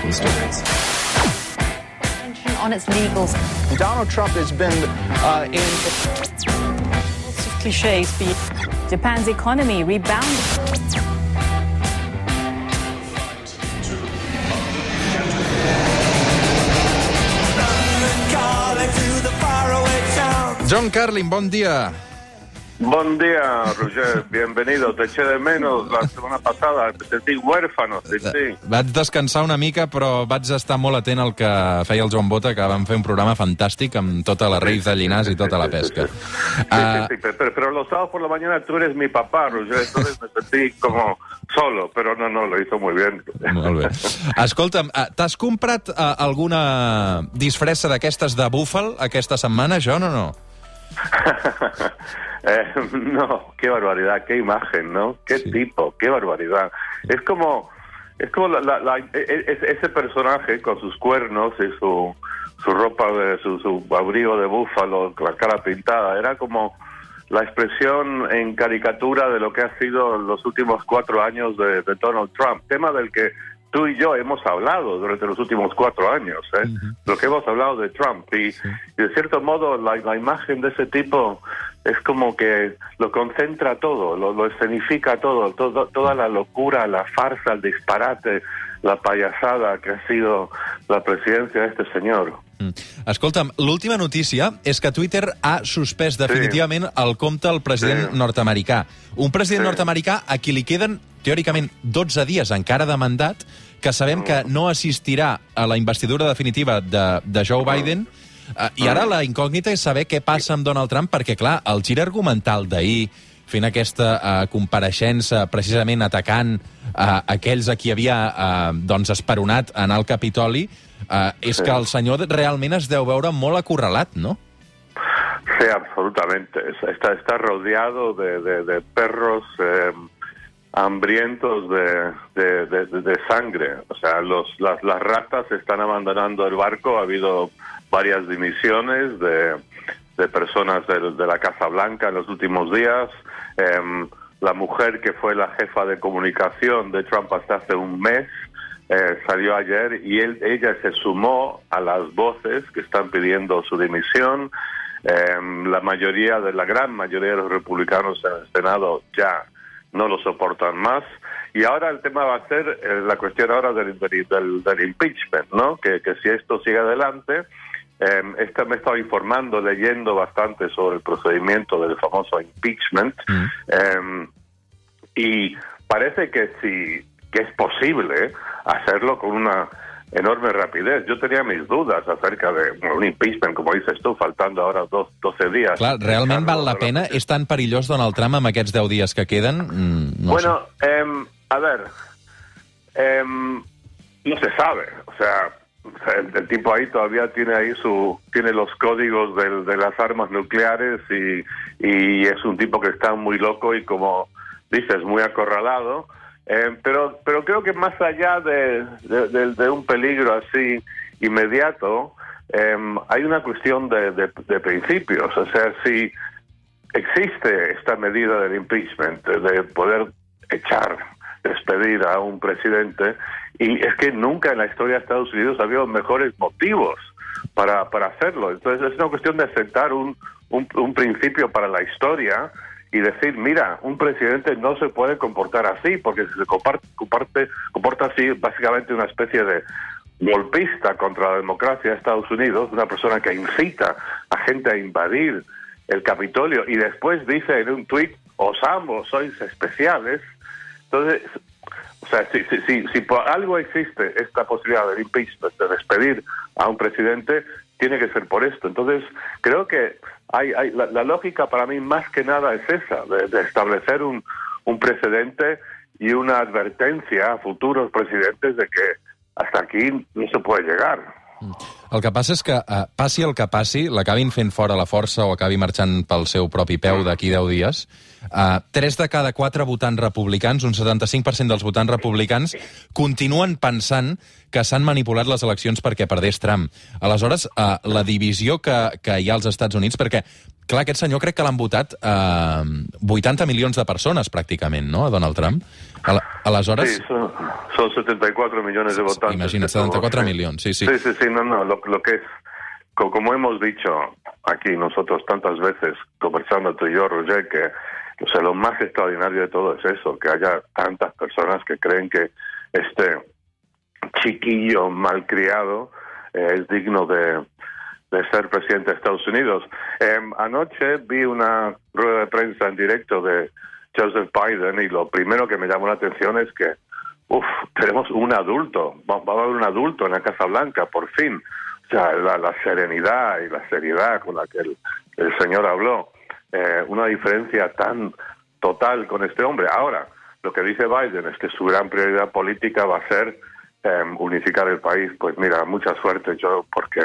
legal stories. On its legals. Donald Trump has been uh, in. Lots of cliches. Japan's economy rebounded. John Carlin, bon dia. Bon día, Roger. Bienvenido. Te eché de menos la semana pasada. Te sentí huérfano. Sí, sí. Vaig descansar una mica, però vaig estar molt atent al que feia el Joan Bota, que vam fer un programa fantàstic amb tota la Reis de Llinars i tota la pesca. Sí, Uh, sí, sí, pero, pero los sábados por la mañana tú eres mi papá, Roger. Entonces me sentí como solo, pero no, no, lo hizo muy bien. molt bé. Escolta'm, uh, t'has comprat uh, alguna disfressa d'aquestes de búfal aquesta setmana, John, o no? Eh, no, qué barbaridad, qué imagen, ¿no? Qué Sí. tipo, qué barbaridad. Es como, es como la- la- la- e- e- ese personaje con sus cuernos y su, su ropa, de, su, su abrigo de búfalo, con la cara pintada, era como la expresión en caricatura de lo que ha sido los últimos cuatro años de, de Donald Trump, tema del que tú y yo hemos hablado durante los últimos cuatro años, ¿eh? lo que hemos hablado de Trump. Y, y de cierto modo la, la imagen de ese tipo es como que lo concentra todo, lo, lo escenifica todo, todo, toda la locura, la farsa, el disparate, la payasada que ha sido la presidencia de este señor. Mm. Escolta'm, l'última notícia és que Twitter ha suspès definitivament el compte al president Sí. nord-americà. Un president Sí. nord-americà a qui li queden, teòricament, 12 dies encara de mandat, que sabem que no assistirà a la investidura definitiva de, de Joe Biden, eh, i ara la incògnita és saber què passa amb Donald Trump, perquè, clar, el gir argumental d'ahir, fent aquesta uh, compareixença precisament atacant uh, aquells a qui havia uh, doncs esperonat anar al Capitoli, uh, és Sí. que el senyor realment es deu veure molt acorralat, no? Sí, absolutamente. Es- Está, está rodeado de, de- de perros eh, hambrientos de, de- de- de- de sangre. O sea, los, las, las ratas están abandonando el barco. Ha habido varias dimisiones de, de personas de, de la Casa Blanca en los últimos días. Em, la mujer que fue la jefa de comunicación de Trump hasta hace un mes eh, salió ayer y él, ella se sumó a las voces que están pidiendo su dimisión. Em, la mayoría de la gran mayoría de los republicanos en el Senado ya no lo soportan más. Y ahora el tema va a ser eh, la cuestión ahora del, del- del impeachment, ¿no? Que, que si esto sigue adelante, eh, esta me he estado informando, leyendo bastante sobre el procedimiento del famoso impeachment. Eh, y parece que sí que es posible hacerlo con una enorme rapidez. Yo tenía mis dudas acerca de bueno, un impeachment, como dices tú, faltando ahora dos, 12 días. Clar, realment val la pena? És tan perillós Donald Trump amb aquests 10 dies que queden? Mm, no bueno, em, a ver, em, no se sabe, o sea, el, el tipo ahí todavía tiene ahí su, tiene los códigos del- de las armas nucleares y, es un tipo que está muy loco y como dices, muy acorralado. Em, pero, pero creo que más allá de, un peligro así inmediato, em, hay una cuestión de, principios. O sea, si existe esta medida del impeachment, de poder echar, despedir a un presidente, y es que nunca en la historia de Estados Unidos ha habido mejores motivos para, para hacerlo. Entonces es una cuestión de sentar un, un, principio para la historia y decir, mira, un presidente no se puede comportar así, porque si se comparte, comparte- comporta así, básicamente una especie de golpista contra la democracia de Estados Unidos, una persona que incita a gente a invadir el Capitolio y después dice en un tuit, os amo, sois especiales. Entonces, sea, si, si, si, si por algo existe esta posibilidad del impeachment, de despedir a un presidente, tiene que ser por esto. Entonces, creo que hay, hay la, la lógica para mí más que nada es esa, de, de establecer un, un precedente y una advertencia a futuros presidentes de que hasta aquí no se puede llegar. El que passa és que, eh, passi el que passi, l'acabin fent fora la força o acabi marxant pel seu propi peu d'aquí 10 dies, eh, 3 de cada 4 votants republicans, un 75% dels votants republicans, continuen pensant que s'han manipulat les eleccions perquè perdés Trump. Aleshores, eh, la divisió que, que hi ha als Estats Units, perquè clar, aquest senyor crec que l'han votat eh, 80 milions de persones, pràcticament, no?, a Donald Trump. Al aleshores... Sí, son, son 74 millones de votantes. Imagina, 74 millones, sí, sí. Sí, sí, sí, no, no, lo, lo que es, co- como hemos dicho aquí nosotros tantas veces, conversando tú y yo, Roger, que o sea, lo más extraordinario de todo es eso, que haya tantas personas que creen que este chiquillo malcriado eh, es digno de, de ser presidente de Estados Unidos. Em, anoche vi una rueda de prensa en directo de Joseph Biden y lo primero que me llamó la atención es que, uff, tenemos un adulto, va, va a haber un adulto en la Casa Blanca, por fin. O sea, la, la serenidad y la seriedad con la que el, el señor habló, eh, una diferencia tan total con este hombre. Ahora, lo que dice Biden es que su gran prioridad política va a ser eh, unificar el país. Pues mira, mucha suerte yo, porque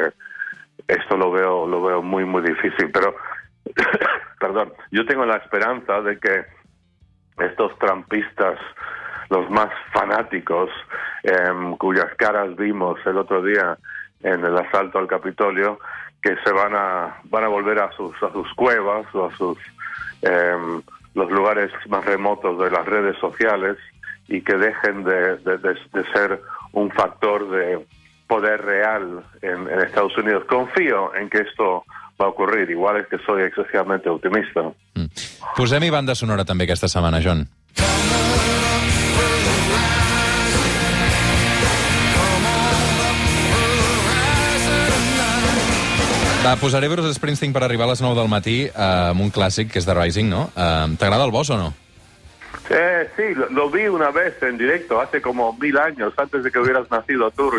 lo veo muy muy difícil pero perdón yo tengo la esperanza de que estos trampistas los más fanáticos em, cuyas caras vimos el otro día en el asalto al Capitolio que se van a van a volver a sus a sus cuevas o a sus em, los lugares más remotos de las redes sociales y que dejen de, de- de- de ser un factor de poder real en, en Estados Unidos. Confío en que esto va a ocurrir, igual es que soy excesivamente optimista. Mm. Posem-hi banda sonora també aquesta setmana, John. Va, posaré Bruce Springsteen per arribar a les 9 del matí eh, amb un clàssic, que és The Rising, no? Eh, T'agrada el boss o no? Eh, sí, lo, lo vi una vez en directo, hace como mil años, antes de que hubieras nacido tú.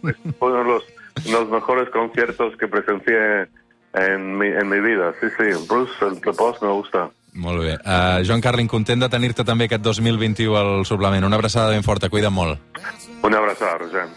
Pues, Fue uno de los, los mejores conciertos que presencié en mi, en mi vida. Sí, sí, Bruce, el The Boss me gusta. Molt bé. Uh, Joan Carlin, content de tenir-te també aquest 2021 al suplement. Una abraçada ben forta, cuida't molt. Una abrazada, Roger.